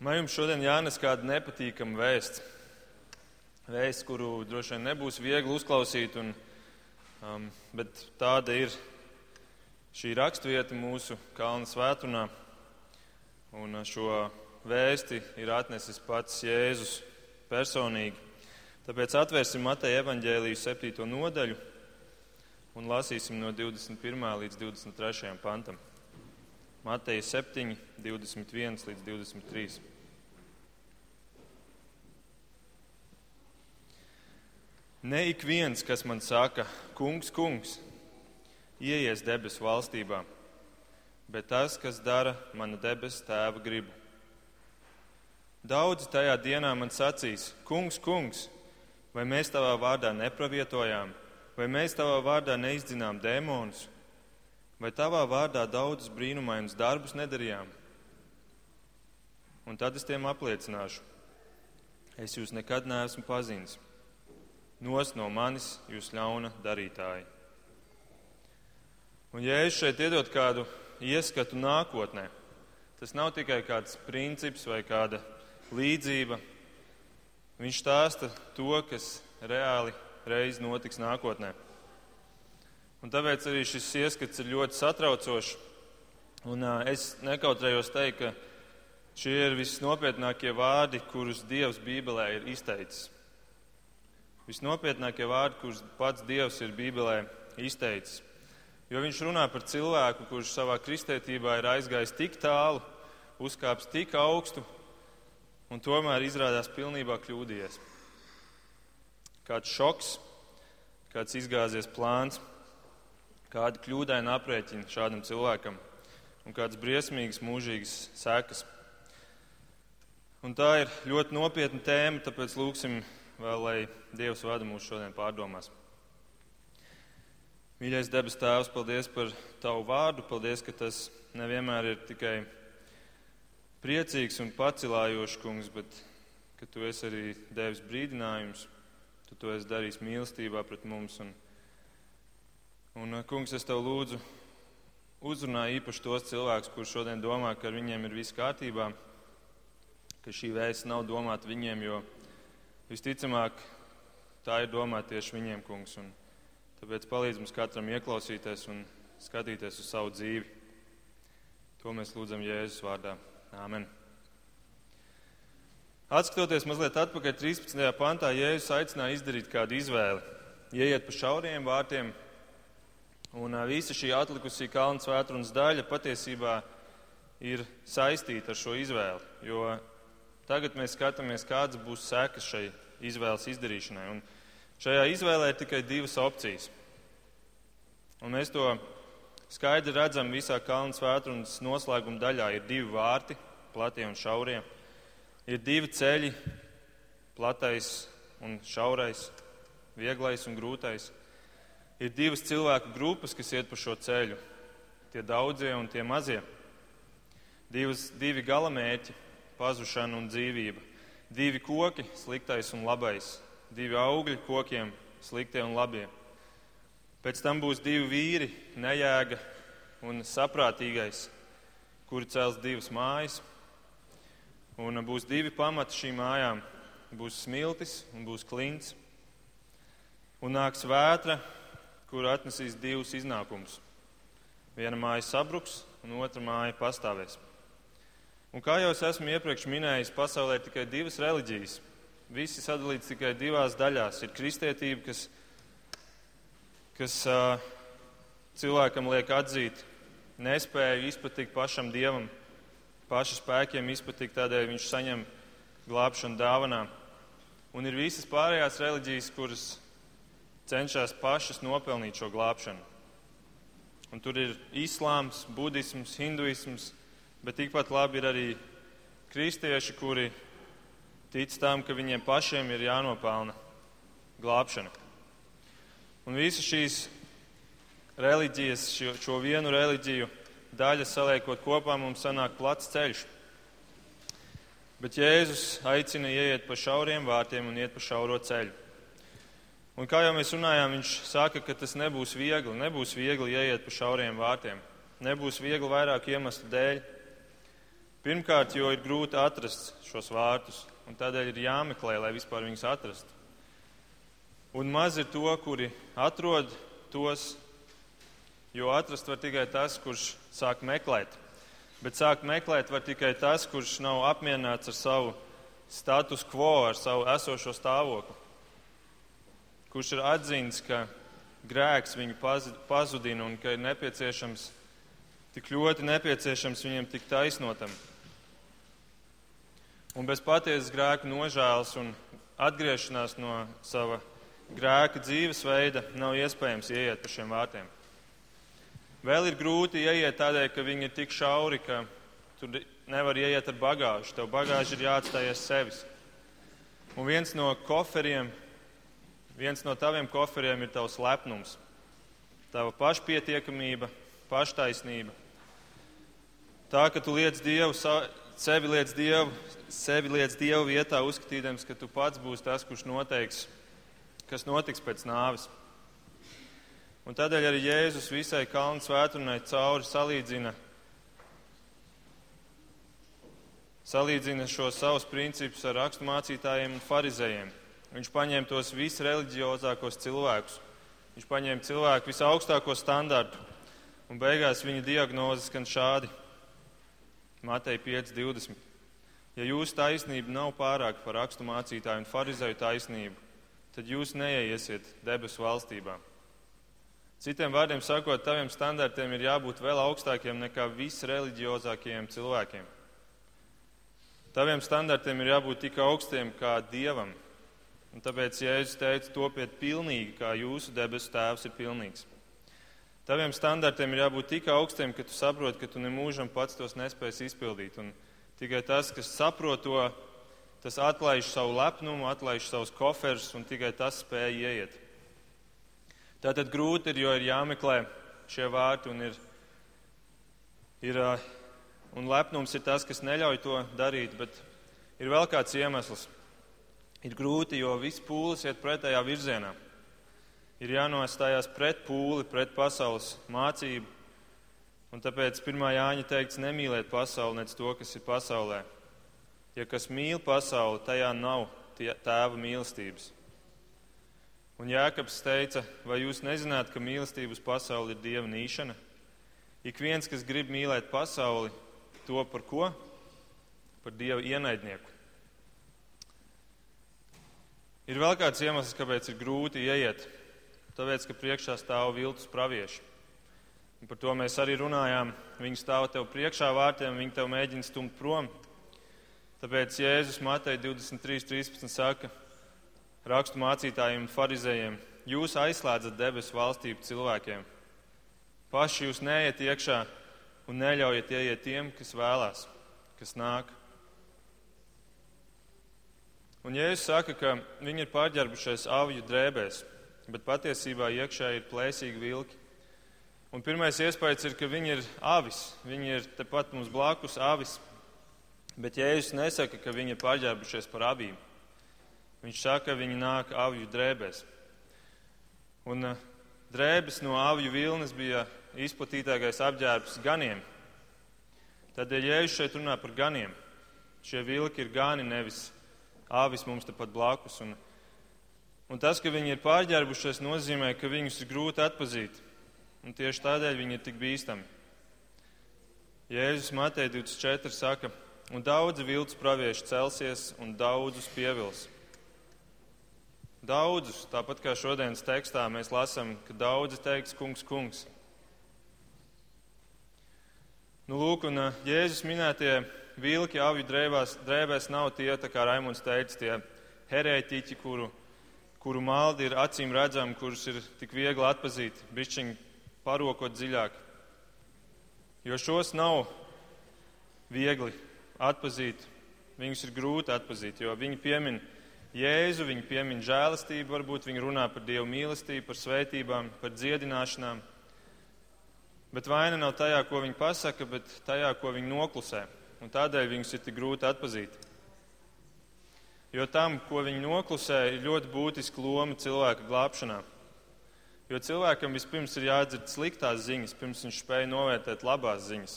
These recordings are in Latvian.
Man jums šodien jānes kāda nepatīkama vēsts. Vēsts, kuru droši vien nebūs viegli uzklausīt, un, um, bet tāda ir šī raksturvieta mūsu kalna svētdienā. Un uh, šo vēsti ir atnesis pats Jēzus personīgi. Tāpēc atvērsim Mateja evaņģēliju 7. nodaļu un lasīsim no 21. līdz 23. pantam. Mateja 7, 21 līdz 23. Ne ik viens, kas man saka, kungs, kungs, ieies debesu valstībā, bet tas, kas dara mana debesu tēva gribu. Daudzi tajā dienā man sacīs, kungs, kungs, vai mēs tavā vārdā nepravietojām, vai mēs tavā vārdā neizdzinām dēmonus, vai tavā vārdā daudzus brīnumainus darbus nedarījām. Un tad es tiem apliecināšu, es jūs nekad neesmu pazinis. Nos no manis, jūs ļauna darītāji. Un, ja es šeit iedod kādu ieskatu nākotnē, tas nav tikai kāds princips vai kāda līdzība. Viņš stāsta to, kas reāli reiz notiks nākotnē. Un tāpēc arī šis ieskats ir ļoti satraucošs. Un, uh, es nekautrējos teikt, ka šie ir visnopietnākie vārdi, kurus Dievs Bībelē ir izteicis visnopietnākie vārdi, kurus pats Dievs ir Bībelē izteicis. Jo viņš runā par cilvēku, kurš savā kristietībā ir aizgājis tik tālu, uzkāpis tik augstu un tomēr izrādās pilnībā kļūdījies. Kāds šoks, kāds izgāzies plāns, kāda kļūdaina aprēķina šādam cilvēkam un kādas briesmīgas mūžīgas sekas. Un tā ir ļoti nopietna tēma, tāpēc lūksim vēl lai Dievs vada mūs šodien pārdomās. Mīļais debes Tēvs, paldies par Tavu vārdu. Paldies, ka tas nevienmēr ir tikai priecīgs un pacilājošs, kungs, bet ka Tu esi arī devis brīdinājumus. Tu to esi darījis mīlestībā pret mums. Un, un, kungs, es Tev lūdzu, uzrunā īpaši tos cilvēkus, kurš šodien domā, ka ar viņiem ir viss kārtībā, ka šī vēsts nav domāta viņiem, jo Visticamāk, tā ir domāta tieši viņiem, kungs. Un tāpēc palīdz mums katram ieklausīties un skatīties uz savu dzīvi. To mēs lūdzam Jēzus vārdā. Āmen. Atskatoties mazliet atpakaļ 13. pantā, Jēzus aicināja izdarīt kādu izvēli. Ieiet pa šauriem vārtiem, un visa šī atlikusī kalnu svētrunas daļa patiesībā ir saistīta ar šo izvēli. Jo Tagad mēs skatāmies, kādas būs sekas šai izvēles izdarīšanai. Un šajā izvēlē ir tikai divas opcijas. Un mēs to skaidri redzam visā Kalnu svētdienas noslēguma daļā. Ir divi vārti, platie un šaurie. Ir divi ceļi, platais un šaurais, vieglais un grūtais. Ir divas cilvēku grupas, kas iet pa šo ceļu. Tie daudzie un tie mazie. Divas, divi galamērķi pazušana un dzīvība. Divi koki, sliktais un labais, divi augļi kokiem, sliktie un labie. Pēc tam būs divi vīri, nejēga un saprātīgais, kuri cels divas mājas. Un būs divi pamati šīm mājām. Būs smiltis un būs klints. Un nāks vētra, kur atnesīs divus iznākumus. Viena māja sabruks, un otra māja pastāvēs. Un kā jau es esmu iepriekš minējis, pasaulē ir tikai divas reliģijas. Visi sadalīti tikai divās daļās. Ir kristietība, kas, kas uh, cilvēkam liek atzīt nespēju izpatikt pašam dievam, paša spēkiem izpatikt, tādēļ viņš saņem glābšanu dāvanā. Un ir visas pārējās reliģijas, kuras cenšas pašas nopelnīt šo glābšanu. Un tur ir islāms, budisms, hinduisms, bet tikpat labi ir arī kristieši, kuri tic tam, ka viņiem pašiem ir jānopelna glābšana. Un visas šīs reliģijas, šo, šo vienu reliģiju daļas saliekot kopā, mums sanāk plats ceļš. Bet Jēzus aicina ieiet pa šauriem vārtiem un iet pa šauro ceļu. Un kā jau mēs runājām, viņš saka, ka tas nebūs viegli. Nebūs viegli ieiet pa šauriem vārtiem. Nebūs viegli vairāk iemeslu dēļ. Pirmkārt, jo ir grūti atrast šos vārtus, un tādēļ ir jāmeklē, lai vispār viņus atrastu. Un maz ir to, kuri atrod tos, jo atrast var tikai tas, kurš sāk meklēt. Bet sākt meklēt var tikai tas, kurš nav apmierināts ar savu status quo, ar savu esošo stāvokli. Kurš ir atzīts, ka grēks viņu pazudina un ka ir nepieciešams, tik ļoti nepieciešams viņam tik taisnotam. Un bez patiesas grēka nožēlas un atgriešanās no sava grēka dzīvesveida nav iespējams ieiet pa šiem vārtiem. Vēl ir grūti ieiet tādēļ, ka viņi ir tik šauri, ka tur nevar ieiet ar bagāžu. Tev bagāža ir jāatstājas sevis. Un viens no koferiem, viens no taviem koferiem ir tavs lepnums, tava pašpietiekamība, paštaisnība. Tā, ka tu liec Dievu sevi liec Dievu, sevi liec Dievu vietā, uzskatīdams, ka tu pats būsi tas, kurš noteiks, kas notiks pēc nāves. Un tādēļ arī Jēzus visai kalnu svētdienai cauri salīdzina, salīdzina šos savus principus ar raksturmācītājiem un farizējiem. Viņš paņēma tos visreliģiozākos cilvēkus. Viņš paņēma cilvēku visaugstāko standartu, un beigās viņa diagnoze skan šādi: Matei 5.20. Ja jūsu taisnība nav pārāk par rakstu mācītāju un farizēju taisnību, tad jūs neiesiet debesu valstībā. Citiem vārdiem sakot, taviem standartiem ir jābūt vēl augstākiem nekā visreliģiozākajiem cilvēkiem. Taviem standartiem ir jābūt tik augstiem kā dievam. Un tāpēc Jēzus teica, topiet pilnīgi, kā jūsu debesu tēvs ir pilnīgs. Taviem standartiem ir jābūt tik augstiem, ka tu saproti, ka tu nemūžam pats tos nespēsi izpildīt. Un tikai tas, kas saprot to, tas atlaiž savu lepnumu, atlaiž savus koferus un tikai tas spēj ieiet. Tātad grūti ir, jo ir jāmeklē šie vārti un ir, ir un lepnums ir tas, kas neļauj to darīt, bet ir vēl kāds iemesls. Ir grūti, jo viss pūlis iet pretējā virzienā ir jānostājās pret pūli, pret pasaules mācību. Un tāpēc pirmā Jāņa teikts nemīliet pasauli, nec to, kas ir pasaulē. Ja kas mīl pasauli, tajā nav tēva mīlestības. Un Jēkabs teica, vai jūs nezināt, ka mīlestība uz pasauli ir dieva nīšana? Ik viens, kas grib mīlēt pasauli, to par ko? Par dieva ienaidnieku. Ir vēl kāds iemesls, kāpēc ir grūti ieiet tāpēc, ka priekšā stāv viltus pravieši. Un par to mēs arī runājām. Viņi stāv tev priekšā vārtiem, viņi tev mēģina stumt prom. Tāpēc Jēzus Matei 23.13 saka rakstu mācītājiem un farizējiem, jūs aizslēdzat debesu valstību cilvēkiem. Paši jūs neiet iekšā un neļaujiet ieiet tiem, kas vēlās, kas nāk. Un Jēzus saka, ka viņi ir pārģērbušies avju drēbēs, bet patiesībā iekšā ir plēsīgi vilki. Un pirmais iespējas ir, ka viņi ir avis. Viņi ir tepat mums blakus avis. Bet Jēzus nesaka, ka viņi ir paģērbušies par avīm. Viņš saka, ka viņi nāk avju drēbēs. Un uh, drēbes no avju vilnas bija izplatītākais apģērbs ganiem. Tādēļ Jēzus šeit runā par ganiem. Šie vilki ir gani, nevis avis mums tepat blakus. Un, Un tas, ka viņi ir pārģērbušies, nozīmē, ka viņus ir grūti atpazīt. Un tieši tādēļ viņi ir tik bīstami. Jēzus Matei 24 saka, un daudzi viltus pravieši celsies un daudzus pievils. Daudzus, tāpat kā šodienas tekstā mēs lasām, ka daudzi teiks kungs, kungs. Nu, lūk, un Jēzus minētie vilki avju drēbēs, drēbēs nav tie, tā kā Raimons teica, tie herētiķi, kuru kuru maldi ir acīm redzami, kurus ir tik viegli atpazīt, bišķiņi parokot dziļāk. Jo šos nav viegli atpazīt, viņus ir grūti atpazīt, jo viņi piemin Jēzu, viņi piemin žēlastību, varbūt viņi runā par Dievu mīlestību, par svētībām, par dziedināšanām. Bet vaina nav tajā, ko viņi pasaka, bet tajā, ko viņi noklusē. Un tādēļ viņus ir tik grūti atpazīt. Jo tam, ko viņi noklusē, ir ļoti būtiska loma cilvēka glābšanā. Jo cilvēkam vispirms ir jādzird sliktās ziņas, pirms viņš spēj novērtēt labās ziņas.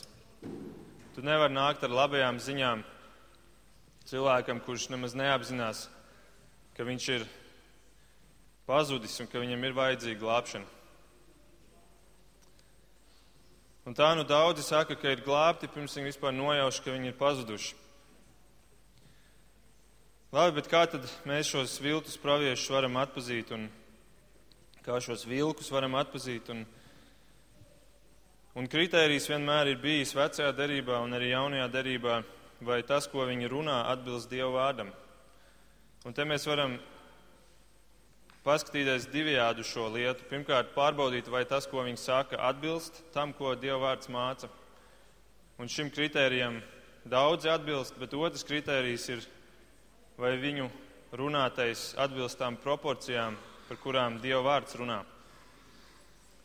Tu nevari nākt ar labajām ziņām cilvēkam, kurš nemaz neapzinās, ka viņš ir pazudis un ka viņam ir vajadzīga glābšana. Un tā nu daudzi saka, ka ir glābti, pirms viņi vispār nojauš, ka viņi ir pazuduši. Labi, bet kā tad mēs šos viltus praviešus varam atpazīt un kā šos vilkus varam atpazīt? Un, un kritērijs vienmēr ir bijis vecajā derībā un arī jaunajā derībā, vai tas, ko viņi runā, atbilst Dieva vārdam. Un te mēs varam paskatīties divējādi šo lietu. Pirmkārt, pārbaudīt, vai tas, ko viņi saka, atbilst tam, ko Dieva vārds māca. Un šim kritērijam daudzi atbilst, bet otrs kritērijs ir, vai viņu runātais atbilst tām proporcijām, par kurām Dieva vārds runā.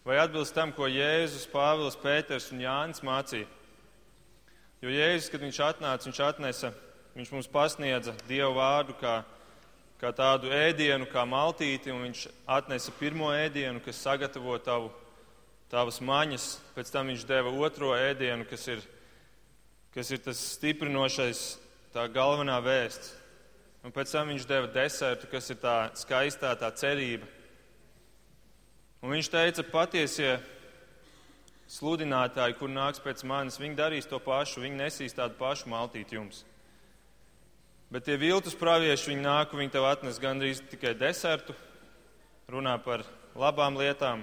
Vai atbilst tam, ko Jēzus, Pāvils, Pēters un Jānis mācīja. Jo Jēzus, kad viņš atnāca, viņš atnesa, viņš mums pasniedza Dieva vārdu kā kā tādu ēdienu, kā maltīti, un viņš atnesa pirmo ēdienu, kas sagatavo tavu, tavas maņas. Pēc tam viņš deva otro ēdienu, kas ir, kas ir tas stiprinošais, tā galvenā vēsts. Un pēc tam viņš deva desertu, kas ir tā skaistā, tā cerība. Un viņš teica, patiesie sludinātāji, kur nāks pēc manis, viņi darīs to pašu, viņi nesīs tādu pašu maltīti jums. Bet tie viltus pravieši, viņi nāk, viņi tev atnes gandrīz tikai desertu, runā par labām lietām,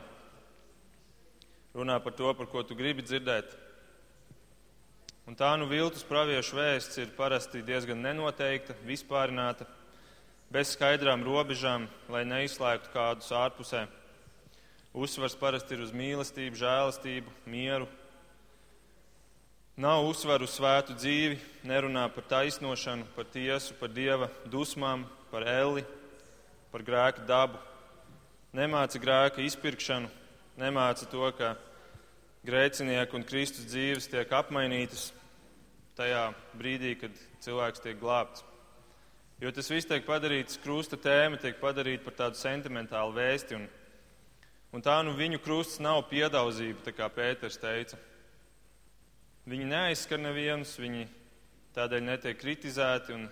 runā par to, par ko tu gribi dzirdēt. Un tā nu viltus praviešu vēsts ir parasti diezgan nenoteikta, vispārināta, bez skaidrām robežām, lai neizslēgtu kādus ārpusē. Uzsvars parasti ir uz mīlestību, žēlastību, mieru, Nav uzsvaru svētu dzīvi, nerunā par taisnošanu, par tiesu, par dieva dusmām, par elli, par grēka dabu. Nemāca grēka izpirkšanu, nemāca to, ka grēcinieku un Kristus dzīves tiek apmainītas tajā brīdī, kad cilvēks tiek glābts. Jo tas viss tiek padarīts, krusta tēma tiek padarīta par tādu sentimentālu vēsti. Un, un tā nu viņu krusts nav piedauzība, kā Pēters teica. Viņi neaizskar nevienus, viņi tādēļ netiek kritizēti un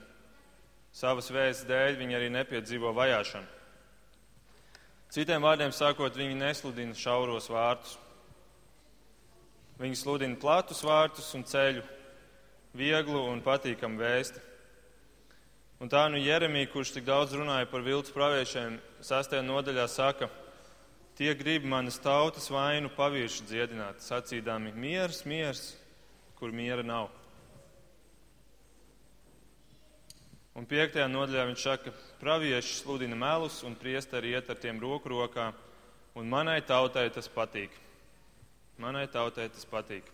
savas vēsts dēļ viņi arī nepiedzīvo vajāšanu. Citiem vārdiem sakot, viņi nesludina šauros vārtus. Viņi sludina platus vārtus un ceļu vieglu un patīkamu vēsti. Un tā nu Jeremija, kurš tik daudz runāja par viltus praviešiem, sastajā nodaļā saka, tie grib manas tautas vainu pavirši dziedināt, sacīdami miers, miers, kur miera nav. Un piektajā nodaļā viņš saka, pravieši sludina melus un priesteri iet ar tiem roku rokā, un manai tautai tas patīk. Manai tautai tas patīk.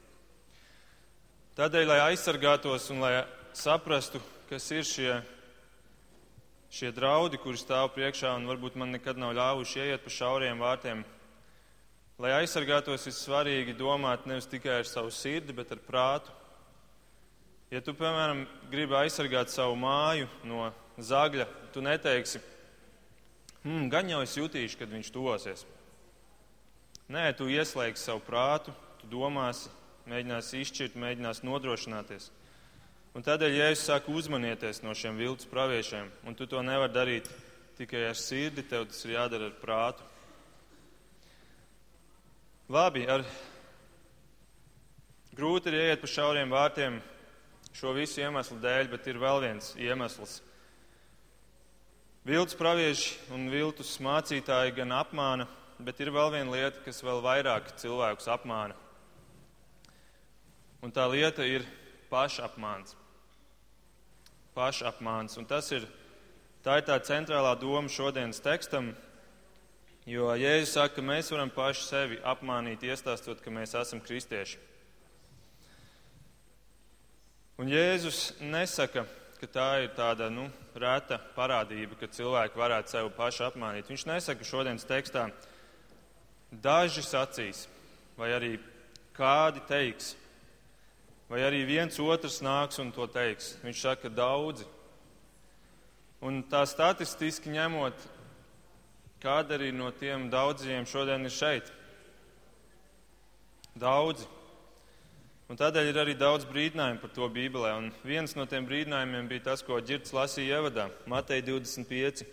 Tādēļ, lai aizsargātos un lai saprastu, kas ir šie, šie draudi, kuri stāv priekšā un varbūt man nekad nav ļāvuši ieiet pa šauriem vārtiem, Lai aizsargātos, ir svarīgi domāt nevis tikai ar savu sirdi, bet ar prātu. Ja tu, piemēram, gribi aizsargāt savu māju no zagļa, tu neteiksi, hmm, gan jau es jutīšu, kad viņš tosies. Nē, tu ieslēgsi savu prātu, tu domāsi, mēģināsi izšķirt, mēģināsi nodrošināties. Un tādēļ, ja es saku uzmanieties no šiem viltus praviešiem, un tu to nevari darīt tikai ar sirdi, tev tas ir jādara ar prātu. Labi, ar grūti ir ieiet pa šauriem vārtiem šo visu iemeslu dēļ, bet ir vēl viens iemesls. Viltus pravieši un viltus mācītāji gan apmāna, bet ir vēl viena lieta, kas vēl vairāk cilvēkus apmāna. Un tā lieta ir pašapmāns. Pašapmāns. Un tas ir, tā ir tā centrālā doma šodienas tekstam, Jo Jēzus saka, ka mēs varam paši sevi apmānīt, iestāstot, ka mēs esam kristieši. Un Jēzus nesaka, ka tā ir tāda nu, reta parādība, ka cilvēki varētu sevi paši apmānīt. Viņš nesaka šodienas tekstā, daži sacīs, vai arī kādi teiks, vai arī viens otrs nāks un to teiks. Viņš saka, daudzi. Un tā statistiski ņemot, Kāda arī no tiem daudziem šodien ir šeit? Daudzi. Un tādēļ ir arī daudz brīdinājumu par to Bībelē. Un viens no tiem brīdinājumiem bija tas, ko Girts lasīja ievadā, Matei 25.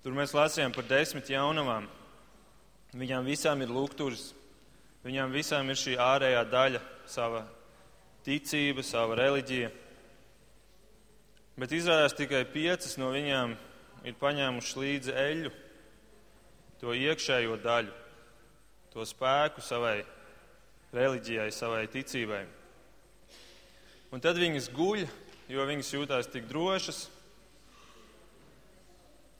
Tur mēs lasījām par desmit jaunavām. Viņām visām ir lūgturis, viņām visām ir šī ārējā daļa, sava ticība, sava reliģija. Bet izrādās tikai piecas no viņām ir paņēmušas līdzi eļļu, to iekšējo daļu, to spēku savai reliģijai, savai ticībai. Un tad viņas guļ, jo viņas jūtās tik drošas.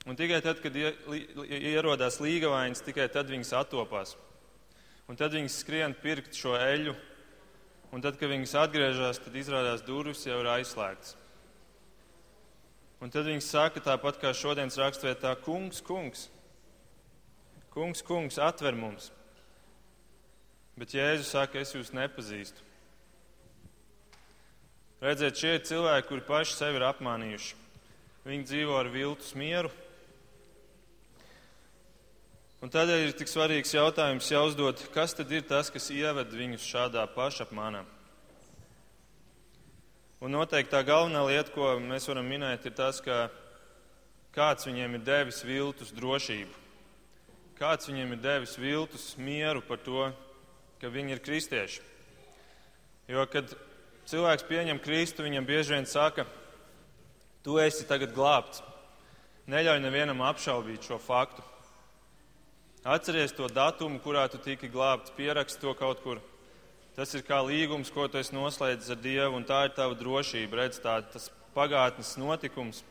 Un tikai tad, kad ierodās līgavainas, tikai tad viņas attopās. Un tad viņas skrien pirkt šo eļu, un tad, kad viņas atgriežas, tad izrādās durvis jau ir aizslēgtas. Un tad viņas saka tāpat kā šodienas rakstvietā: Kungs, kungs, kungs, kungs, atver mums! Bet Jēzus saka, es jūs nepazīstu. Redziet, šie ir cilvēki, kuri paši sevi ir apmānījuši. Viņi dzīvo ar viltus mieru. Un tādēļ ir tik svarīgs jautājums jāuzdod, kas tad ir tas, kas ieved viņus šādā pašapmānā. Un noteikti tā galvenā lieta, ko mēs varam minēt, ir tas, ka kāds viņiem ir devis viltus drošību. Kāds viņiem ir devis viltus mieru par to, ka viņi ir kristieši. Jo, kad cilvēks pieņem Kristu, viņam bieži vien saka, tu esi tagad glābts. Neļauj nevienam apšaubīt šo faktu. Atceries to datumu, kurā tu tiki glābts, pierakst to kaut kur. Tas ir kā līgums, ko tu esi noslēdzis ar Dievu, un tā ir tava drošība. Redz, tā, tas pagātnes notikums.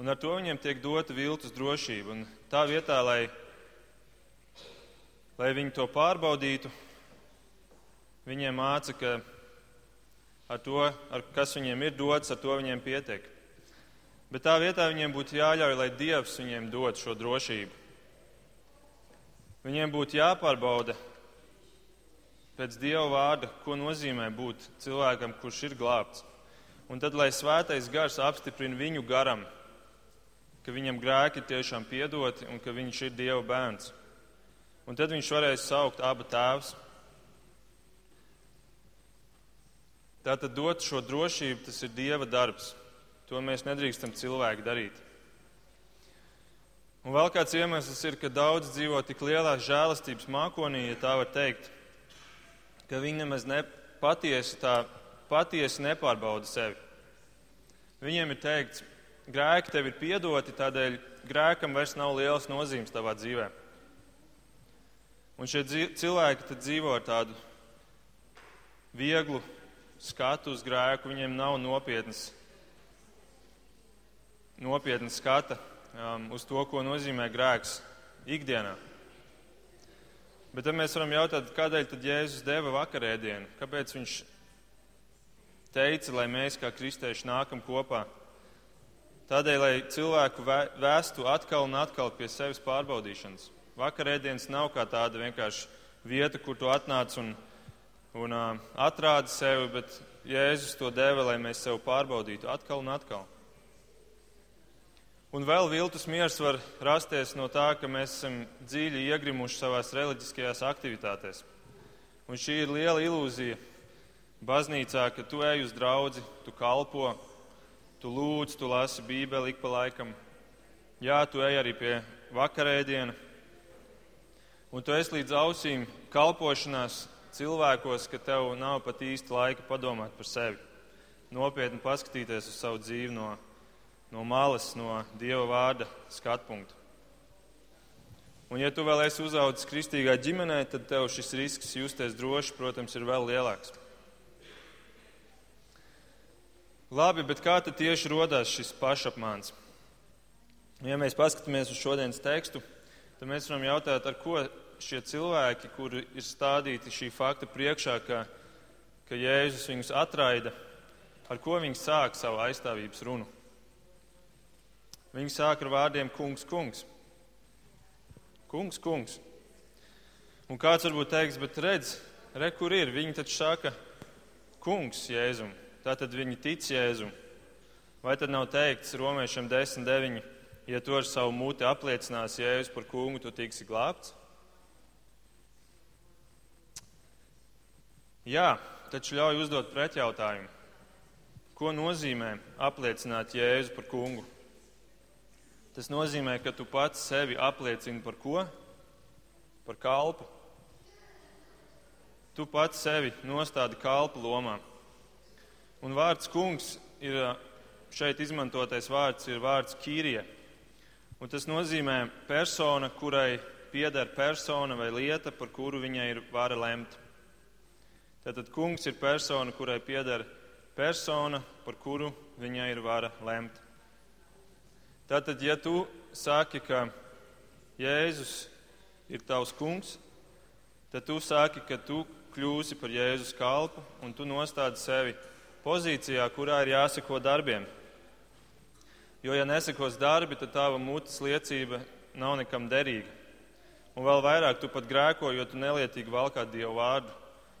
Un ar to viņiem tiek dota viltus drošība. Un tā vietā, lai lai viņi to pārbaudītu, viņiem māca, ka ar to, ar kas viņiem ir dots, ar to viņiem pietiek. Bet tā vietā viņiem būtu jāļauj, lai Dievs viņiem dod šo drošību. Viņiem būtu jāpārbauda pēc Dieva vārda, ko nozīmē būt cilvēkam, kurš ir glābts. Un tad, lai svētais gars apstiprina viņu garam, ka viņam grēki tiešām piedoti un ka viņš ir Dieva bērns. Un tad viņš varēs saukt abu tēvus. Tātad dot šo drošību, tas ir Dieva darbs. To mēs nedrīkstam cilvēki darīt. Un vēl kāds iemesls ir, ka daudz dzīvo tik lielā žēlastības mākonī, ja tā var teikt, ka viņi nemaz ne, patiesi, tā, patiesi nepārbauda sevi. Viņiem ir teikts, grēki tev ir piedoti, tādēļ grēkam vairs nav liels nozīmes tavā dzīvēm. Un šie cilvēki dzīvo ar tādu vieglu skatu uz grēku, viņiem nav nopietnas, nopietnas skata um, uz to, ko nozīmē grēks ikdienā. Bet tad mēs varam jautāt, kādēļ tad Jēzus deva vakarēdienu? Kāpēc viņš teica, lai mēs kā kristieši nākam kopā? Tādēļ, lai cilvēku vēstu atkal un atkal pie sevis pārbaudīšanas. Vakarēdienas nav kā tāda vienkārši vieta, kur tu atnāc un, un uh, atrādi sevi, bet Jēzus to deva, lai mēs sev pārbaudītu atkal un atkal. Un vēl viltus miers var rasties no tā, ka mēs esam dziļi iegrimuši savās reliģiskajās aktivitātēs. Un šī ir liela ilūzija baznīcā, ka tu ej uz draugu, tu kalpo, tu lūdz, tu lasi Bībeli ik pa laikam. Jā, tu ej arī pie vakarēdiena, un tu esi līdz ausīm kalpošanās cilvēkos, ka tev nav pat īsti laika padomāt par sevi, nopietni paskatīties uz savu dzīvi no, no malas, no Dieva vārda skatu punkta. Un, ja tu vēl esi uzaugusi kristīgā ģimenē, tad tev šis risks justies droši, protams, ir vēl lielāks. Labi, bet kā tad tieši radās šis pašapmāns? Ja mēs paskatāmies uz šodienas tekstu, tad mēs varam jautāt, ar ko šie cilvēki, kuri ir stādīti šī fakta priekšā, ka, ka Jēzus viņus atraida, ar ko viņi sāk savu aizstāvības runu. Viņi sāk ar vārdiem kungs, kungs. Kungs, kungs. Un kāds varbūt teiks, bet redz, re, kur ir? Viņi taču saka, kungs, Jēzum. Tātad viņi tic Jēzum. Vai tad nav teikts romiešiem 10, 9? Ja tu ar savu muti apliecināsi Jēzus par kungu, tu tiksi glābts. Jā, taču ļauj uzdot pretjautājumu. Ko nozīmē apliecināt Jēzu par kungu? Tas nozīmē, ka tu pats sevi apliecini par ko? Par kalpu. Tu pats sevi nostādi kalpu lomā. Un vārds kungs ir šeit izmantotais vārds, ir vārds kīrie. Un tas nozīmē persona, kurai pieder persona vai lieta, par kuru viņai ir vara lemt. Tātad kungs ir persona, kurai pieder persona, par kuru viņai ir vara lemt. Tātad, ja tu saki, ka Jēzus ir tavs kungs, tad tu saki, ka tu kļūsi par Jēzus kalpu un tu nostādi sevi pozīcijā, kurā ir jāseko darbiem. Jo, ja nesakos darbi, tad tava mutes liecība nav nekam derīga. Un vēl vairāk tu pat grēko, jo tu nelietīgi valkā Dievu vārdu,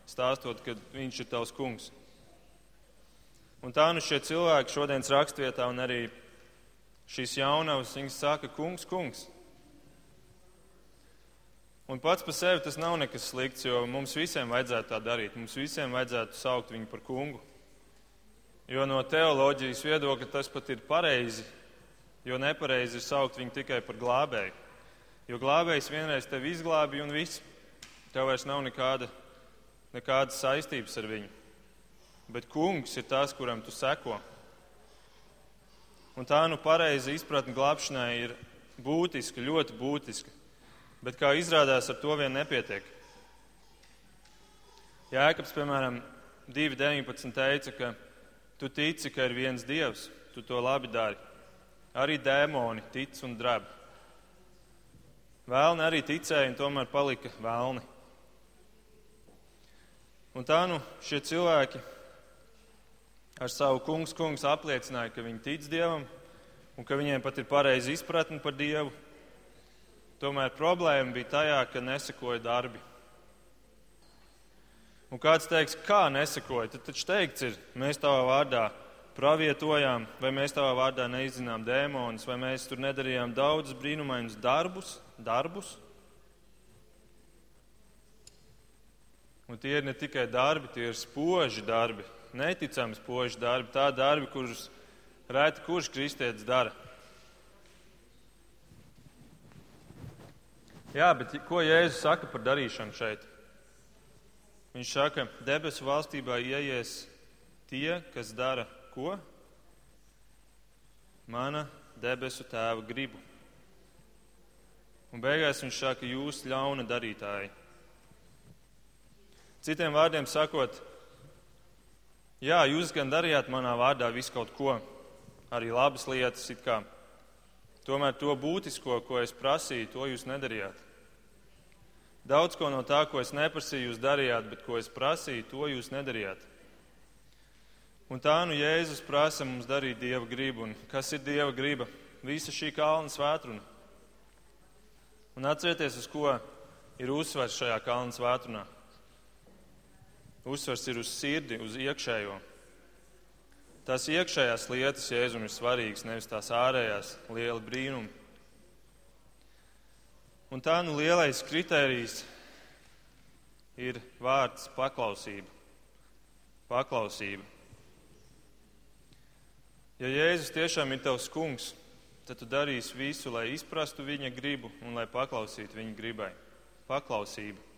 stāstot, ka Viņš ir tavs kungs. Un tā nu šie cilvēki šodienas rakstvietā un arī šīs jaunavas, viņas saka, kungs, kungs. Un pats par sevi tas nav nekas slikts, jo mums visiem vajadzētu tā darīt. Mums visiem vajadzētu saukt viņu par kungu. Jo no teoloģijas viedokļa tas pat ir pareizi, jo nepareizi ir saukt viņu tikai par glābēju. Jo glābējs vienreiz tevi izglābi un viss. Tev vairs nav nekāda, nekādas saistības ar viņu. Bet kungs ir tas, kuram tu seko. Un tā nu pareiza izpratne glābšanai ir būtiska, ļoti būtiska. Bet, kā izrādās, ar to vien nepietiek. Jēkabs, piemēram, 2.19. teica, ka tu tici, ka ir viens dievs, tu to labi dari. Arī dēmoni tic un dreb. Vēlni arī ticēja un tomēr palika vēlni. Un tā nu šie cilvēki ar savu kungs, kungs apliecināja, ka viņi tic Dievam un ka viņiem pat ir pareiza izpratne par Dievu. Tomēr problēma bija tajā, ka nesakoja darbi. Un kāds teiks, kā nesakoja? Tad taču teikts ir, mēs tavā vārdā pravietojām, vai mēs tavā vārdā neizzinām dēmonus, vai mēs tur nedarījām daudzus brīnumainus darbus, darbus. Un tie ir ne tikai darbi, tie ir spoži darbi, neticami spoži darbi, tā darbi, kurus reti kurš kristietis dara. Jā, bet ko Jēzus saka par darīšanu šeit? Viņš saka, debesu valstībā ieies tie, kas dara ko? Mana debesu tēva gribu. Un beigās viņš saka, jūs ļauna darītāji. Citiem vārdiem sakot, Jā, jūs gan darījāt manā vārdā visu kaut ko, arī labas lietas, it kā. Tomēr to būtisko, ko es prasīju, to jūs nedarījāt. Daudz ko no tā, ko es neprasīju, jūs darījāt, bet ko es prasīju, to jūs nedarījāt. Un tā nu Jēzus prasa mums darīt Dieva gribu. Un kas ir Dieva griba? Visa šī kalna svētruna. Un atcerieties, uz ko ir uzsvers šajā kalna svētrunā. Uzsvars ir uz sirdi, uz iekšējo. Tās iekšējās lietas Jēzum ir svarīgas, nevis tās ārējās liela brīnumi. Un tā nu lielais kritērijs ir vārds paklausība. Paklausība. Ja Jēzus tiešām ir tavs kungs, tad tu darīsi visu, lai izprastu viņa gribu un lai paklausītu viņa gribai. Paklausība.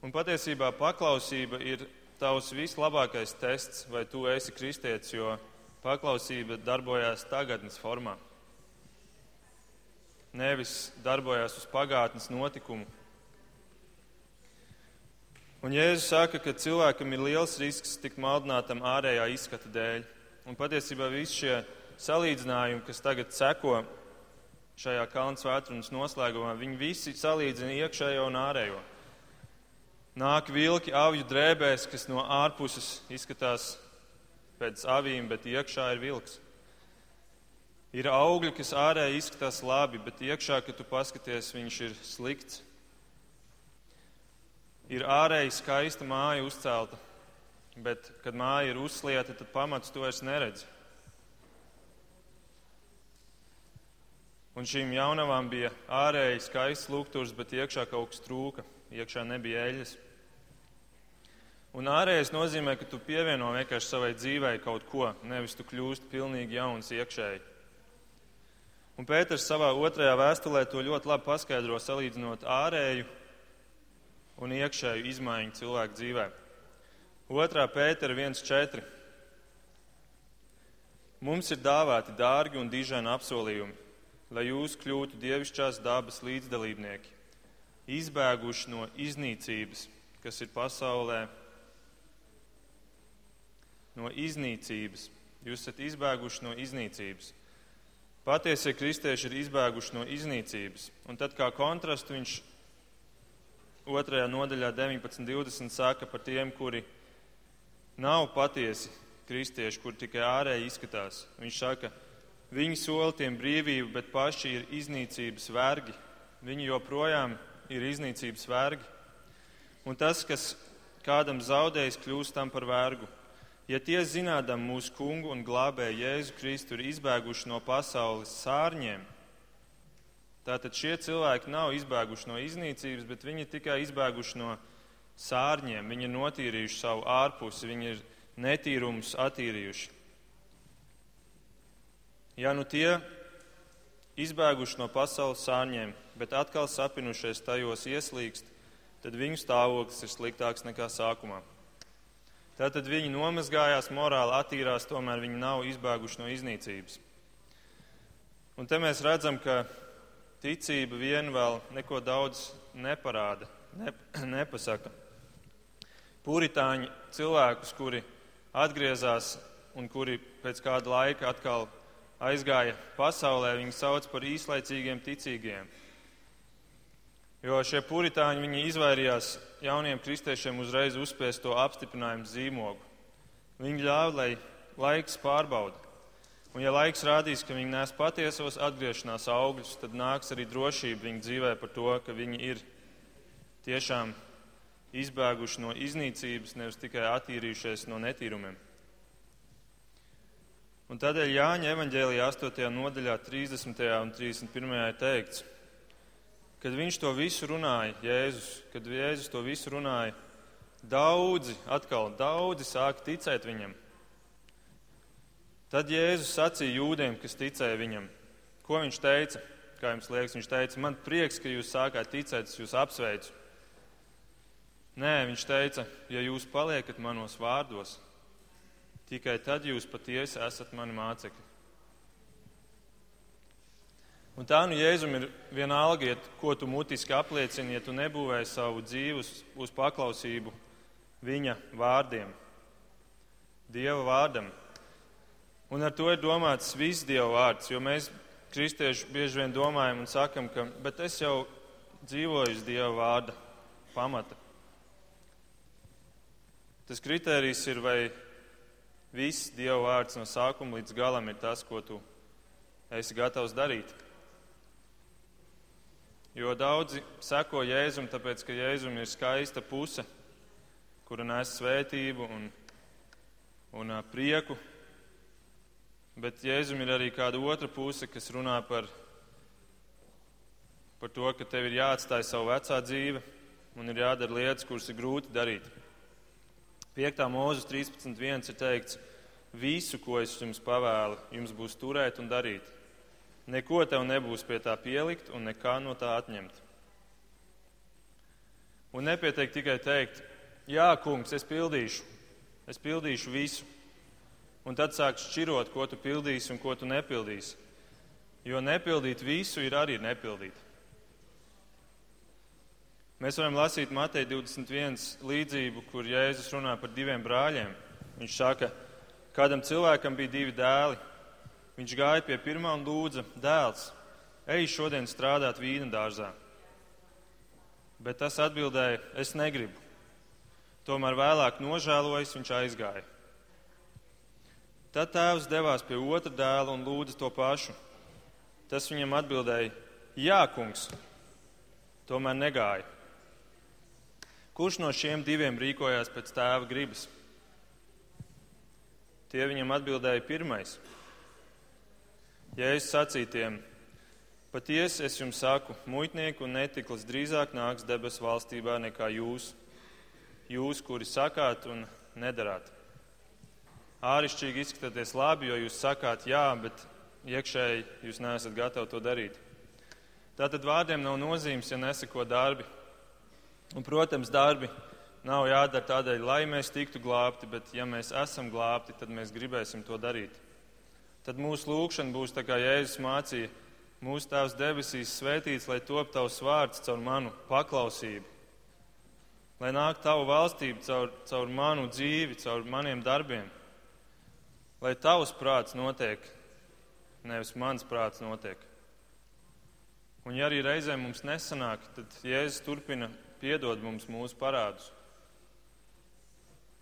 Un patiesībā paklausība ir tavs vislabākais tests, vai tu esi kristietis, jo paklausība darbojās tagadnes formā. Nevis darbojās uz pagātnes notikumu. Un Jēzus saka, ka cilvēkam ir liels risks tikt maldinātam ārējā izskata dēļ. Un patiesībā visi šie salīdzinājumi, kas tagad seko šajā kalnu svētdienas noslēgumā, viņi visi salīdzina iekšējo un ārējo. Nāk vilki avju drēbēs, kas no ārpuses izskatās pēc avīm, bet iekšā ir vilks. Ir augļi, kas ārēji izskatās labi, bet iekšā, kad tu paskaties, viņš ir slikts. Ir ārēji skaista māja uzcelta, bet, kad māja ir uzslieta, tad pamats to es neredzu. Un šīm jaunavām bija ārēji skaists lūgturs, bet iekšā kaut kas trūka iekšā nebija eļļas. Un ārējais nozīmē, ka tu pievieno vienkārši savai dzīvei kaut ko, nevis tu kļūsti pilnīgi jauns iekšēji. Un Pēters savā otrajā vēstulē to ļoti labi paskaidro, salīdzinot ārēju un iekšēju izmaiņu cilvēku dzīvē. Otrā Pētera 1.4. Mums ir dāvāti dārgi un dižani apsolījumi, lai jūs kļūtu dievišķās dabas līdzdalībnieki, izbēguši no iznīcības, kas ir pasaulē no iznīcības. Jūs esat izbēguši no iznīcības. Patiesie kristieši ir izbēguši no iznīcības. Un tad kā kontrastu viņš otrajā nodaļā 19.20 saka par tiem, kuri nav patiesi kristieši, kur tikai ārēji izskatās. Viņš saka, viņi sola tiem brīvību, bet paši ir iznīcības vergi. Viņi joprojām ir iznīcības vergi. Un tas, kas kādam zaudējis, kļūst tam par vergu. Ja tie zinādam mūsu kungu un glābēju Jēzu Kristu ir izbēguši no pasaules sārņiem, tātad šie cilvēki nav izbēguši no iznīcības, bet viņi ir tikai izbēguši no sārņiem. Viņi ir notīrījuši savu ārpusi, viņi ir netīrumus attīrījuši. Ja nu tie izbēguši no pasaules sārņiem, bet atkal sapinušies tajos ieslīgst, tad viņu stāvoklis ir sliktāks nekā sākumā. Tātad viņi nomazgājās, morāli attīrās, tomēr viņi nav izbēguši no iznīcības. Un te mēs redzam, ka ticība vien vēl neko daudz neparāda, ne, nepasaka. Puritāņi cilvēkus, kuri atgriezās un kuri pēc kāda laika atkal aizgāja pasaulē, viņi sauc par īslaicīgiem ticīgiem. Jo šie puritāņi viņi izvairījās jauniem kristiešiem uzreiz uzspiest to apstiprinājumu zīmogu. Viņi ļāva, lai laiks pārbauda. Un, ja laiks rādīs, ka viņi nes patiesos atgriešanās augļus, tad nāks arī drošība viņu dzīvē par to, ka viņi ir tiešām izbēguši no iznīcības, nevis tikai attīrījušies no netīrumiem. Un tādēļ Jāņa evanģēlijā 8. nodaļā 30. un 31. ir teikts, Kad viņš to visu runāja, Jēzus, kad Jēzus to visu runāja, daudzi, atkal daudzi sāka ticēt viņam. Tad Jēzus sacīja jūdiem, kas ticēja viņam, ko viņš teica. Kā jums liekas, viņš teica, man prieks, ka jūs sākāt ticēt, es jūs apsveicu. Nē, viņš teica, ja jūs paliekat manos vārdos, tikai tad jūs patiesi esat mani mācekļi. Un tā nu Jēzum ir vienalga, ja, ko tu mutiski apliecini, ja tu nebūvēji savu dzīvi uz, uz paklausību viņa vārdiem, Dieva vārdam. Un ar to ir domāts viss Dieva vārds, jo mēs kristieši bieži vien domājam un sakam, ka es jau dzīvoju uz Dieva vārda pamata. Tas kriterijs ir, vai viss Dieva vārds no sākuma līdz galam ir tas, ko tu esi gatavs darīt. Jo daudzi seko Jēzum, tāpēc ka Jēzum ir skaista puse, kura nes svētību un, un prieku. Bet Jēzum ir arī kāda otra puse, kas runā par, par to, ka tev ir jāatstāj savu vecā dzīve un ir jādara lietas, kuras ir grūti darīt. 5. mūzes 13.1 ir teikts, visu, ko es jums pavēlu, jums būs turēt un darīt Neko tev nebūs pie tā pielikt un nekā no tā atņemt. Un nepietiek tikai teikt, jā, kungs, es pildīšu, es pildīšu visu. Un tad sāks šķirot, ko tu pildīsi un ko tu nepildīsi. Jo nepildīt visu ir arī nepildīt. Mēs varam lasīt Mateja 21 līdzību, kur Jēzus runā par diviem brāļiem. Viņš saka, kādam cilvēkam bija divi dēli. Viņš gāja pie pirmā un lūdza, dēls, ej šodien strādāt vīna dārzā. Bet tas atbildēja, es negribu. Tomēr vēlāk nožēlojis, viņš aizgāja. Tad tēvs devās pie otra dēla un lūdza to pašu. Tas viņam atbildēja, jā, kungs, tomēr negāja. Kurš no šiem diviem rīkojās pēc tēva gribas? Tie viņam atbildēja pirmais. Jēzus sacītiem: Patiesi es jums saku, muitnieku un netiklis drīzāk nāks debesu valstībā nekā jūs. jūs, kuri sakāt un nedarāt. Ārišķīgi izskatāties labi, jo jūs sakāt jā, bet iekšēji jūs neesat gatavi to darīt. Tātad vārdiem nav nozīmes, ja neseko darbi. Un, protams, darbi nav jādara tādēļ, lai mēs tiktu glābti, bet ja mēs esam glābti, tad mēs gribēsim to darīt. Tad mūsu lūkšana būs tā kā Jēzus mācīja. Mūsu Tēvs debesīs svētīts, lai top tavs vārds caur manu paklausību. Lai nāk tavu valstību caur, caur manu dzīvi, caur maniem darbiem. Lai tavs prāts notiek, nevis mans prāts notiek. Un ja arī reizē mums nesanāk, tad Jēzus turpina piedod mums mūsu parādus.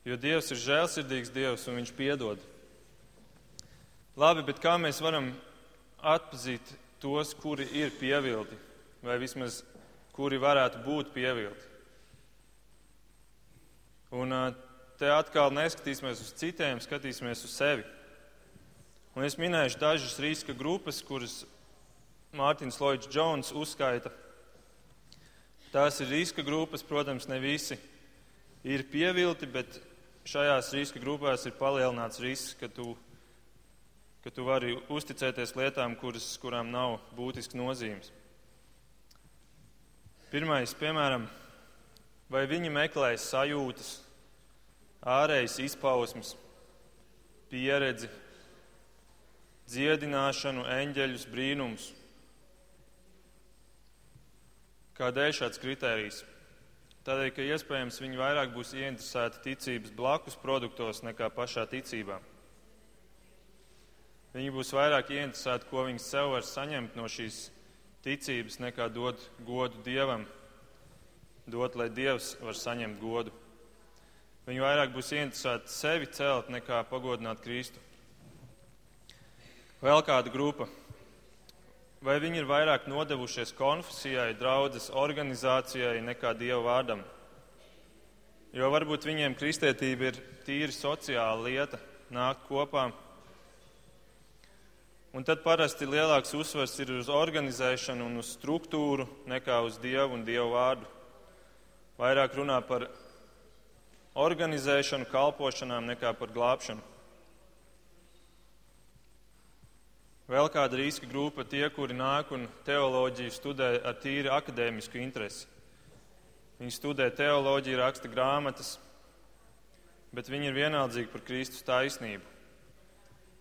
Jo Dievs ir žēlsirdīgs Dievs un Viņš piedod. Labi, bet kā mēs varam atpazīt tos, kuri ir pievilti, vai vismaz kuri varētu būt pievilti? Un te atkal neskatīsimies uz citiem, skatīsimies uz sevi. Un es minēšu dažas riska grupas, kuras Mārtiņš Lloyds Jones uzskaita. Tās ir riska grupas, protams, ne visi ir pievilti, bet šajās riska grupās ir palielināts risks, ka tu, ka tu vari uzticēties lietām, kuras, kurām nav būtisks nozīmes. Pirmais, piemēram, vai viņi meklēs sajūtas, ārējas izpausmes, pieredzi, dziedināšanu, eņģeļus, brīnumus. Kādēļ šāds kritērijs? Tādēļ, ka iespējams viņi vairāk būs ieinteresēti ticības blakus produktos nekā pašā ticībā. Viņi būs vairāk ieinteresēti, ko viņi sev var saņemt no šīs ticības, nekā dot godu Dievam, dot, lai Dievs var saņemt godu. Viņi vairāk būs ieinteresēti sevi celt, nekā pagodināt Kristu. Vēl kāda grupa Vai viņi ir vairāk nodevušies konfesijai, draudzes organizācijai nekā Dieva vārdam? Jo varbūt viņiem kristietība ir tīri sociāla lieta, nākt kopā. Un tad parasti lielāks uzsvers ir uz organizēšanu un uz struktūru nekā uz Dievu un Dievu vārdu. Vairāk runā par organizēšanu, kalpošanām nekā par glābšanu. Vēl kāda riska grupa - tie, kuri nāk un teoloģiju studē ar tīri akadēmisku interesi. Viņi studē teoloģiju, raksta grāmatas, bet viņi ir vienaldzīgi par Kristus taisnību.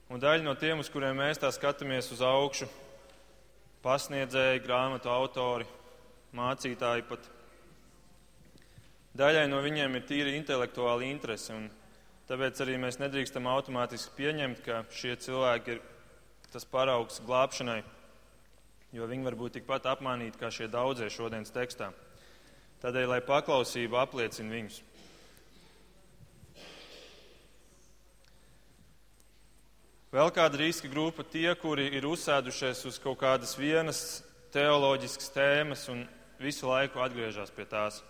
Un daļa no tiem, uz kuriem mēs tā skatāmies uz augšu, pasniedzēji, grāmatu autori, mācītāji pat. Daļai no viņiem ir tīri intelektuāla interese, un tāpēc arī mēs nedrīkstam automātiski pieņemt, ka šie cilvēki ir tas paraugs glābšanai, jo viņi var būt tikpat apmānīti kā šie daudzie šodienas tekstā. Tādēļ, lai paklausība apliecina viņus. Vēl kāda riska grupa - tie, kuri ir uzsēdušies uz kaut kādas vienas teoloģiskas tēmas un visu laiku atgriežas pie tās.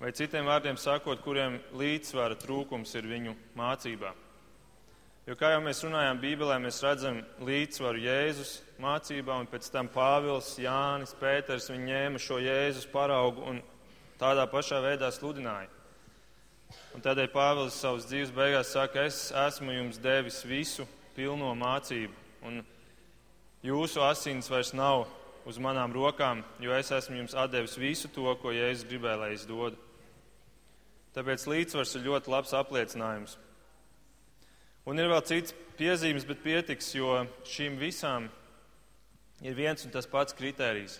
Vai citiem vārdiem sakot, kuriem līdzsvara trūkums ir viņu mācībā. Jo, kā jau mēs runājām Bībelē, mēs redzam līdzsvaru Jēzus mācībā, un pēc tam Pāvils, Jānis, Pēters, viņi ņēma šo Jēzus paraugu un tādā pašā veidā sludināja. Un tādēļ Pāvils savas dzīves beigās saka, es esmu jums devis visu pilno mācību, un jūsu asins vairs nav uz manām rokām, jo es esmu jums atdevis visu to, ko Jēzus gribēja, lai es dodu. Tāpēc līdzsvars ir ļoti labs apliecinājums. Un ir vēl cits piezīmes, bet pietiks, jo šīm visām ir viens un tas pats kritērijs.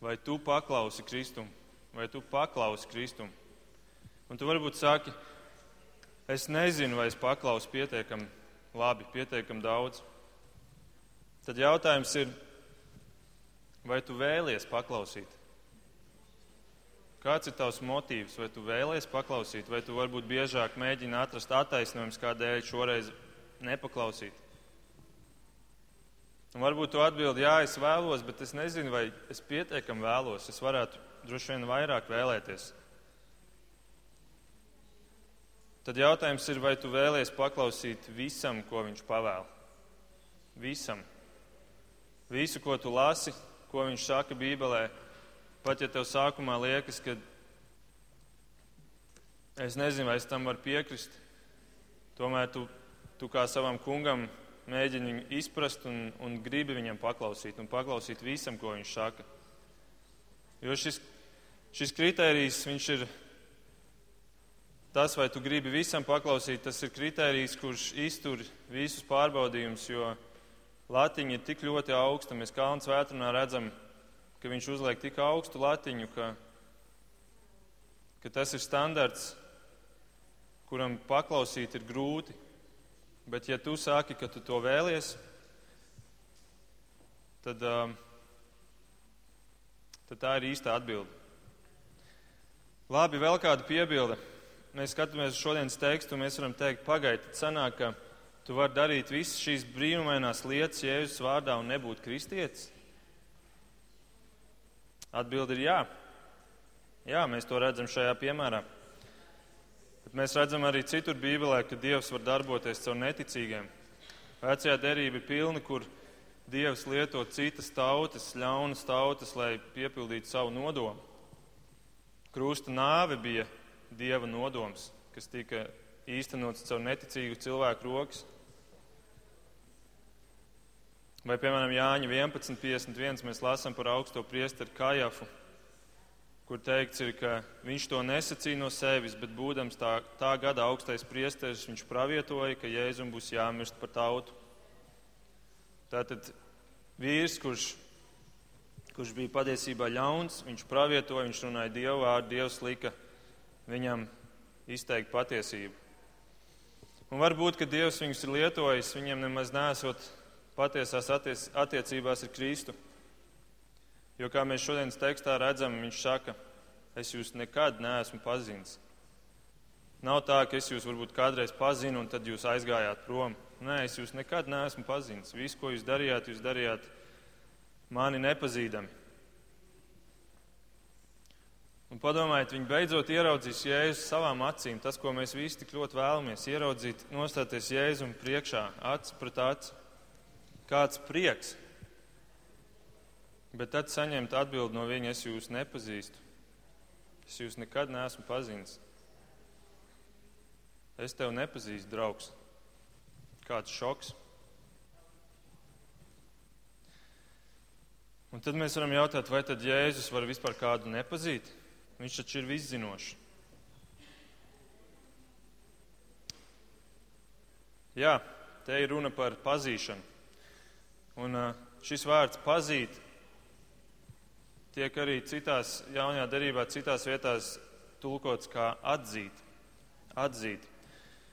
Vai tu paklausi Kristum, vai tu paklausi Kristum? Un tu varbūt saki, es nezinu, vai es paklausu pietiekami labi, pietiekami daudz. Tad jautājums ir, vai tu vēlies paklausīt? Kāds ir tavs motīvs? Vai tu vēlies paklausīt, vai tu varbūt biežāk mēģini atrast attaisnojumus, kādēļ šoreiz nepaklausīt? Un varbūt tu atbildi, jā, es vēlos, bet es nezinu, vai es pietiekami vēlos. Es varētu droši vien vairāk vēlēties. Tad jautājums ir, vai tu vēlies paklausīt visam, ko viņš pavēl? Visam. Visu, ko tu lasi, ko viņš saka Bībelē, Pat ja tev sākumā liekas, ka Es nezinu, vai es tam varu piekrist. Tomēr tu, tu kā savam kungam mēģini viņu izprast un, un gribi viņam paklausīt un paklausīt visam, ko viņš saka. Jo šis, šis kritērijs, viņš ir tas, vai tu gribi visam paklausīt, tas ir kritērijs, kurš iztur visus pārbaudījumus, jo latiņa ir tik ļoti augsta. Mēs Kalnu svētrunā redzam, ka viņš uzliek tik augstu latiņu, ka, ka tas ir standarts, kuram paklausīt ir grūti. Bet, ja tu saki, ka tu to vēlies, tad, uh, tad tā ir īsta atbilde. Labi, vēl kāda piebilde. Mēs skatāmies uz šodienas tekstu, un mēs varam teikt, pagaidi, sanāk, ka tu vari darīt visas šīs brīnumainās lietas Jēzus vārdā un nebūt kristietis? Atbilde ir jā. Jā, mēs to redzam šajā piemērā. Bet mēs redzam arī citur Bībelē, ka Dievs var darboties caur neticīgiem. Vecajā derība ir pilna, kur Dievs lieto citas tautas, ļaunas tautas, lai piepildītu savu nodomu. Krusta nāve bija Dieva nodoms, kas tika īstenots caur neticīgu cilvēku rokas. Vai, piemēram, Jāņa 11.51. mēs lasām par augsto priesteru Kajafu, kur teikts, ir, ka viņš to nesacīja no sevis, bet būdams tā, tā gada augstais priesteris, viņš pravietoja, ka Jēzum būs jāmirst par tautu. Tātad vīrs, kurš, kurš bija patiesībā ļauns, viņš pravietoja, viņš runāja Dievu vārdu, Dievs lika viņam izteikt patiesību. Un varbūt, ka Dievs viņus ir lietojis, viņiem nemaz nesot patiesās attiec, attiecībās ar Kristu. Jo, kā mēs šodienas tekstā redzam, viņš saka, es jūs nekad neesmu pazinis. Nav tā, ka es jūs varbūt kādreiz pazinu un tad jūs aizgājāt prom. Nē, es jūs nekad neesmu pazinis. Visu, ko jūs darījāt, jūs darījāt mani nepazīdami. Un padomājiet, viņi beidzot ieraudzīs Jēzu savām acīm, tas, ko mēs visi tik ļoti vēlamies, ieraudzīt, nostāties Jēzum priekšā, acis pret aci. Kāds prieks! Bet tad saņemt atbildi no viņa, es jūs nepazīstu. Es jūs nekad neesmu pazinis. Es tevi nepazīstu, draugs. Kāds šoks. Un tad mēs varam jautāt, vai tad Jēzus var vispār kādu nepazīt? Viņš taču ir viszinošs. Jā, te ir runa par pazīšanu. Un šis vārds pazīt tiek arī citās jaunajā derībā, citās vietās tulkots kā atzīt. atzīt.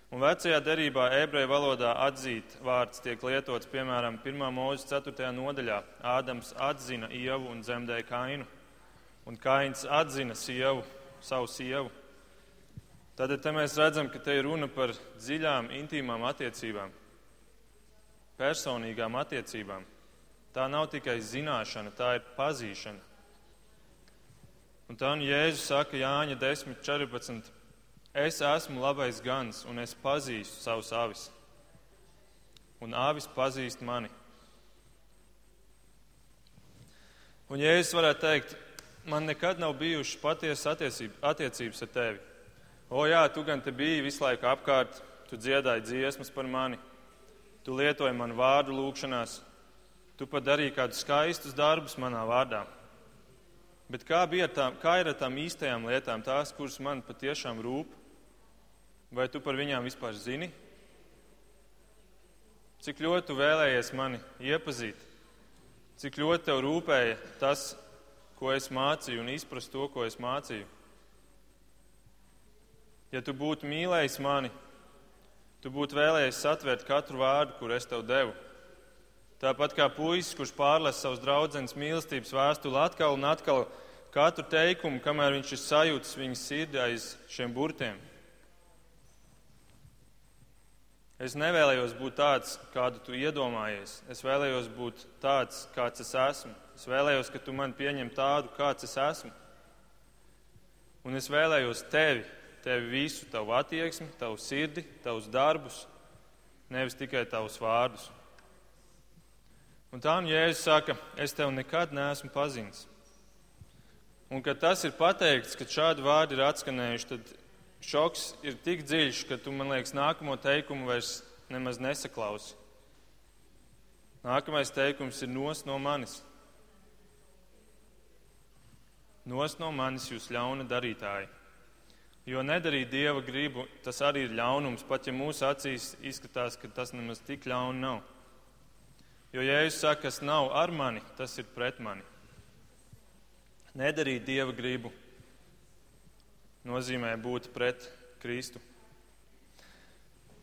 Un vecajā derībā, ebreju valodā atzīt vārds tiek lietots piemēram 1. mūža 4. nodaļā. Ādams atzina ievu un dzemdēja kainu, un kains atzina sievu, savu sievu. Tad te mēs redzam, ka te ir runa par dziļām, intīmām attiecībām, personīgām attiecībām. Tā nav tikai zināšana, tā ir pazīšana. Un tā nu Jēzus saka Jāņa 10, 14. Es esmu labais gans un es pazīstu savus avis. Un avis pazīst mani. Un Jēzus varētu teikt, man nekad nav bijušas patiesas attiecības ar tevi. O jā, tu gan te biji visu laiku apkārt, tu dziedāji dziesmas par mani, tu lietoji manu vārdu lūgšanās, tu pat darīji kādus skaistus darbus manā vārdā. Bet kā, tām, kā ir ar tām īstajām lietām, tās, kuras man patiešām rūp? Vai tu par viņām vispār zini? Cik ļoti tu vēlējies mani iepazīt? Cik ļoti tev rūpēja tas, ko es mācīju, un izprast to, ko es mācīju? Ja tu būtu mīlējis mani, tu būtu vēlējies satvērt katru vārdu, kur es tev devu. Tāpat kā puisis, kurš pārlasa savus draudzenes mīlestības vēstuli atkal un atkal, katru teikumu, kamēr viņš ir sajūtis viņas sirdī aiz šiem burtiem. Es nevēlējos būt tāds, kādu tu iedomājies. Es vēlējos būt tāds, kāds es esmu. Es vēlējos, ka tu mani pieņem tādu, kāds es esmu. Un es vēlējos tevi, tevi visu, tavu attieksmi, tavu sirdi, tavus darbus, nevis tikai tavus vārdus. Un tā nu Jēzus saka, es tevi nekad neesmu pazinis. Un kad tas ir pateikts, kad šādi vārdi ir atskanējuši, tad šoks ir tik dziļš, ka tu, man liekas, nākamo teikumu vairs nemaz nesaklausi. Nākamais teikums ir nos no manis. Nos no manis jūs ļauna darītāji. Jo nedarīt dieva gribu, tas arī ir ļaunums, pat ja mūsu acīs izskatās, ka tas nemaz tik ļauni nav. Jo, ja es saku, kas nav ar mani, tas ir pret mani. Nedarīt dieva gribu nozīmē būt pret Kristu.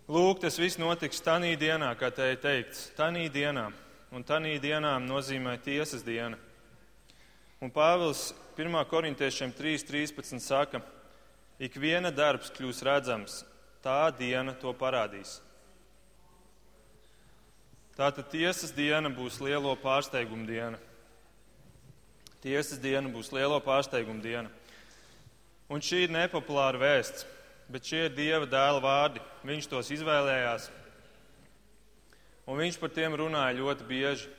Lūk, tas viss notiks tanī dienā, kā te ir teikts, tanī dienā. Un tanī dienā nozīmē tiesas diena. Un Pāvils 1. korintiešiem 3.13 saka, ik viena darbs kļūs redzams, tā diena to parādīs. Tātad tiesas diena būs lielo pārsteigumu diena. Tiesas diena būs lielo pārsteigumu diena. Un šī ir nepopulāra vēsts, bet šie ir Dieva dēla vārdi. Viņš tos izvēlējās, un viņš par tiem runāja ļoti bieži.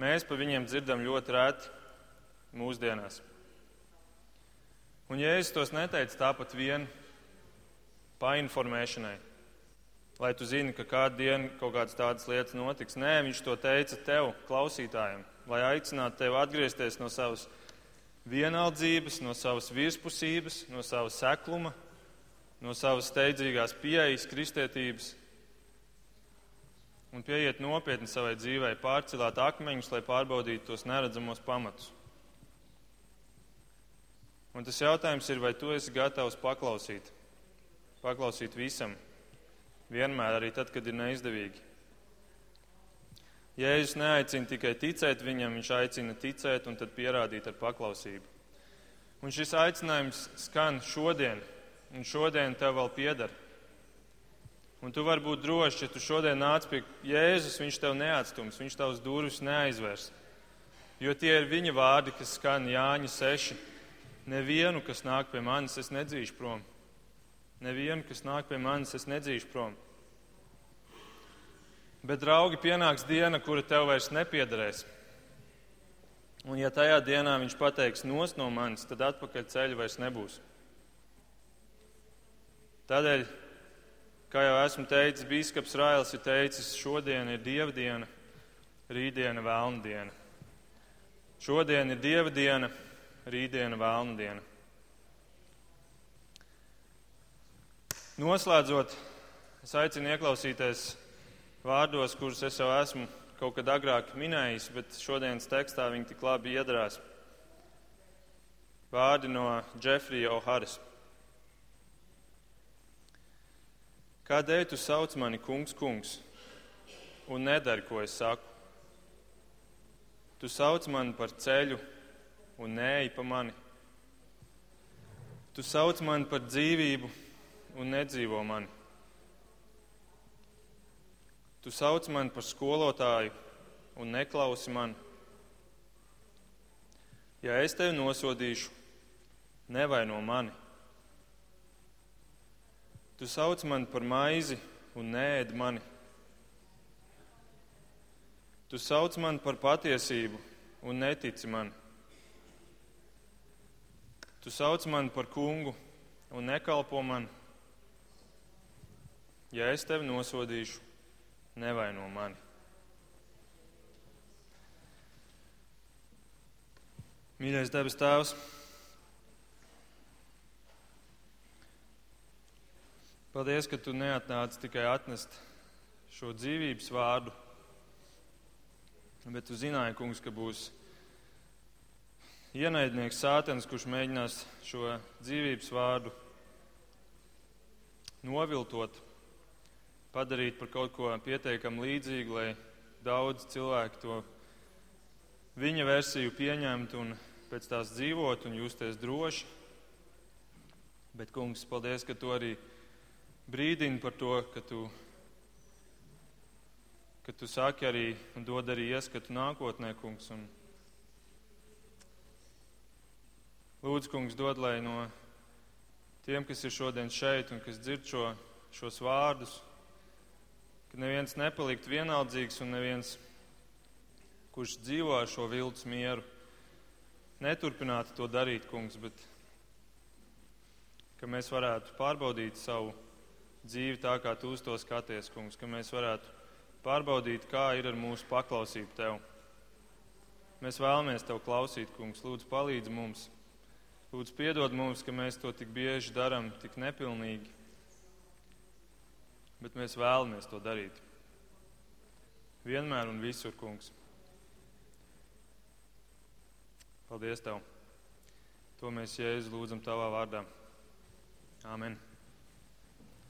Mēs par viņiem dzirdam ļoti reti mūsdienās. Un Jēzus tos neteica tāpat vien painformēšanai, lai tu zini, ka kādu dienu kaut kādas tādas lietas notiks. Nē, viņš to teica tev, klausītājiem, lai aicinātu tevi atgriezties no savas vienaldzības, no savas virspusības, no savas sekluma, no savas steidzīgās pieejas kristietības un pieiet nopietni savai dzīvei, pārcilāt akmeņus, lai pārbaudītu tos neredzamos pamatus. Un tas jautājums ir, vai tu esi gatavs paklausīt? Paklausīt visam, vienmēr arī tad, kad ir neizdevīgi. Jēzus neaicina tikai ticēt viņam, viņš aicina ticēt un tad pierādīt ar paklausību. Un šis aicinājums skan šodien, un šodien tev vēl pieder. Un tu vari būt drošs, ja tu šodien nāc pie Jēzus, viņš tev neatstums, viņš tavus durvis neaizvērs. Jo tie ir viņa vārdi, kas skan Jāņa 6 Nevienu, kas nāk pie manis, es nedzīšu prom. Nevienu, kas nāk pie manis, es nedzīšu prom. Bet, draugi, pienāks diena, kura tev vairs nepiederēs. Un, ja tajā dienā viņš pateiks nos no manis, tad atpakaļ ceļa vairs nebūs. Tādēļ, kā jau esmu teicis, Bīskaps Rails ir teicis, šodien ir dieva diena, rītdiena vēlna diena. Šodien ir dieva diena, rītdiena, vēlna diena. Noslēdzot, es aicinu ieklausīties vārdos, kurus es jau esmu kaut kad agrāk minējis, bet šodienas tekstā viņi tik labi iedarās. Vārdi no Džefrija O'Haras. Kādēļ tu sauc mani kungs, kungs, un nedari, ko es saku? Tu sauc mani par ceļu, un nēji pa mani. Tu sauc mani par dzīvību un nedzīvo mani. Tu sauc mani par skolotāju un neklausi mani. Ja es tevi nosodīšu, nevaino mani. Tu sauc mani par maizi un nēd mani. Tu sauc mani par patiesību un netici mani. Tu sauc mani par kungu un nekalpo man. Ja es tevi nosodīšu, nevaino mani. Mīļais debes Tēvs, paldies, ka Tu neatnāci tikai atnest šo dzīvības vārdu, bet Tu zināji, kungs, ka būs ienaidnieks sātens, kurš mēģinās šo dzīvības vārdu noviltot, padarīt par kaut ko pietiekami līdzīgu, lai daudz cilvēku to viņa versiju pieņemtu un pēc tās dzīvot un justies droši. Bet, kungs, paldies, ka tu arī brīdini par to, ka tu, ka tu saki arī un dod arī ieskatu nākotnē, kungs. Un, Lūdzu, kungs, dod, lai no tiem, kas ir šodien šeit un kas dzird šo, šos vārdus, ka neviens nepalikt vienaldzīgs un neviens, kurš dzīvo ar šo viltus mieru, neturpinātu to darīt, kungs, bet ka mēs varētu pārbaudīt savu dzīvi tā, kā tu uz to skaties, kungs, ka mēs varētu pārbaudīt, kā ir ar mūsu paklausību tev. Mēs vēlamies tev klausīt, kungs, lūdzu, palīdzi mums. Lūdzu, piedod mums, ka mēs to tik bieži darām, tik nepilnīgi. Bet mēs vēlamies to darīt. Vienmēr un visur, kungs. Paldies Tev! To mēs Jēzu lūdzam Tavā vārdā. Āmen!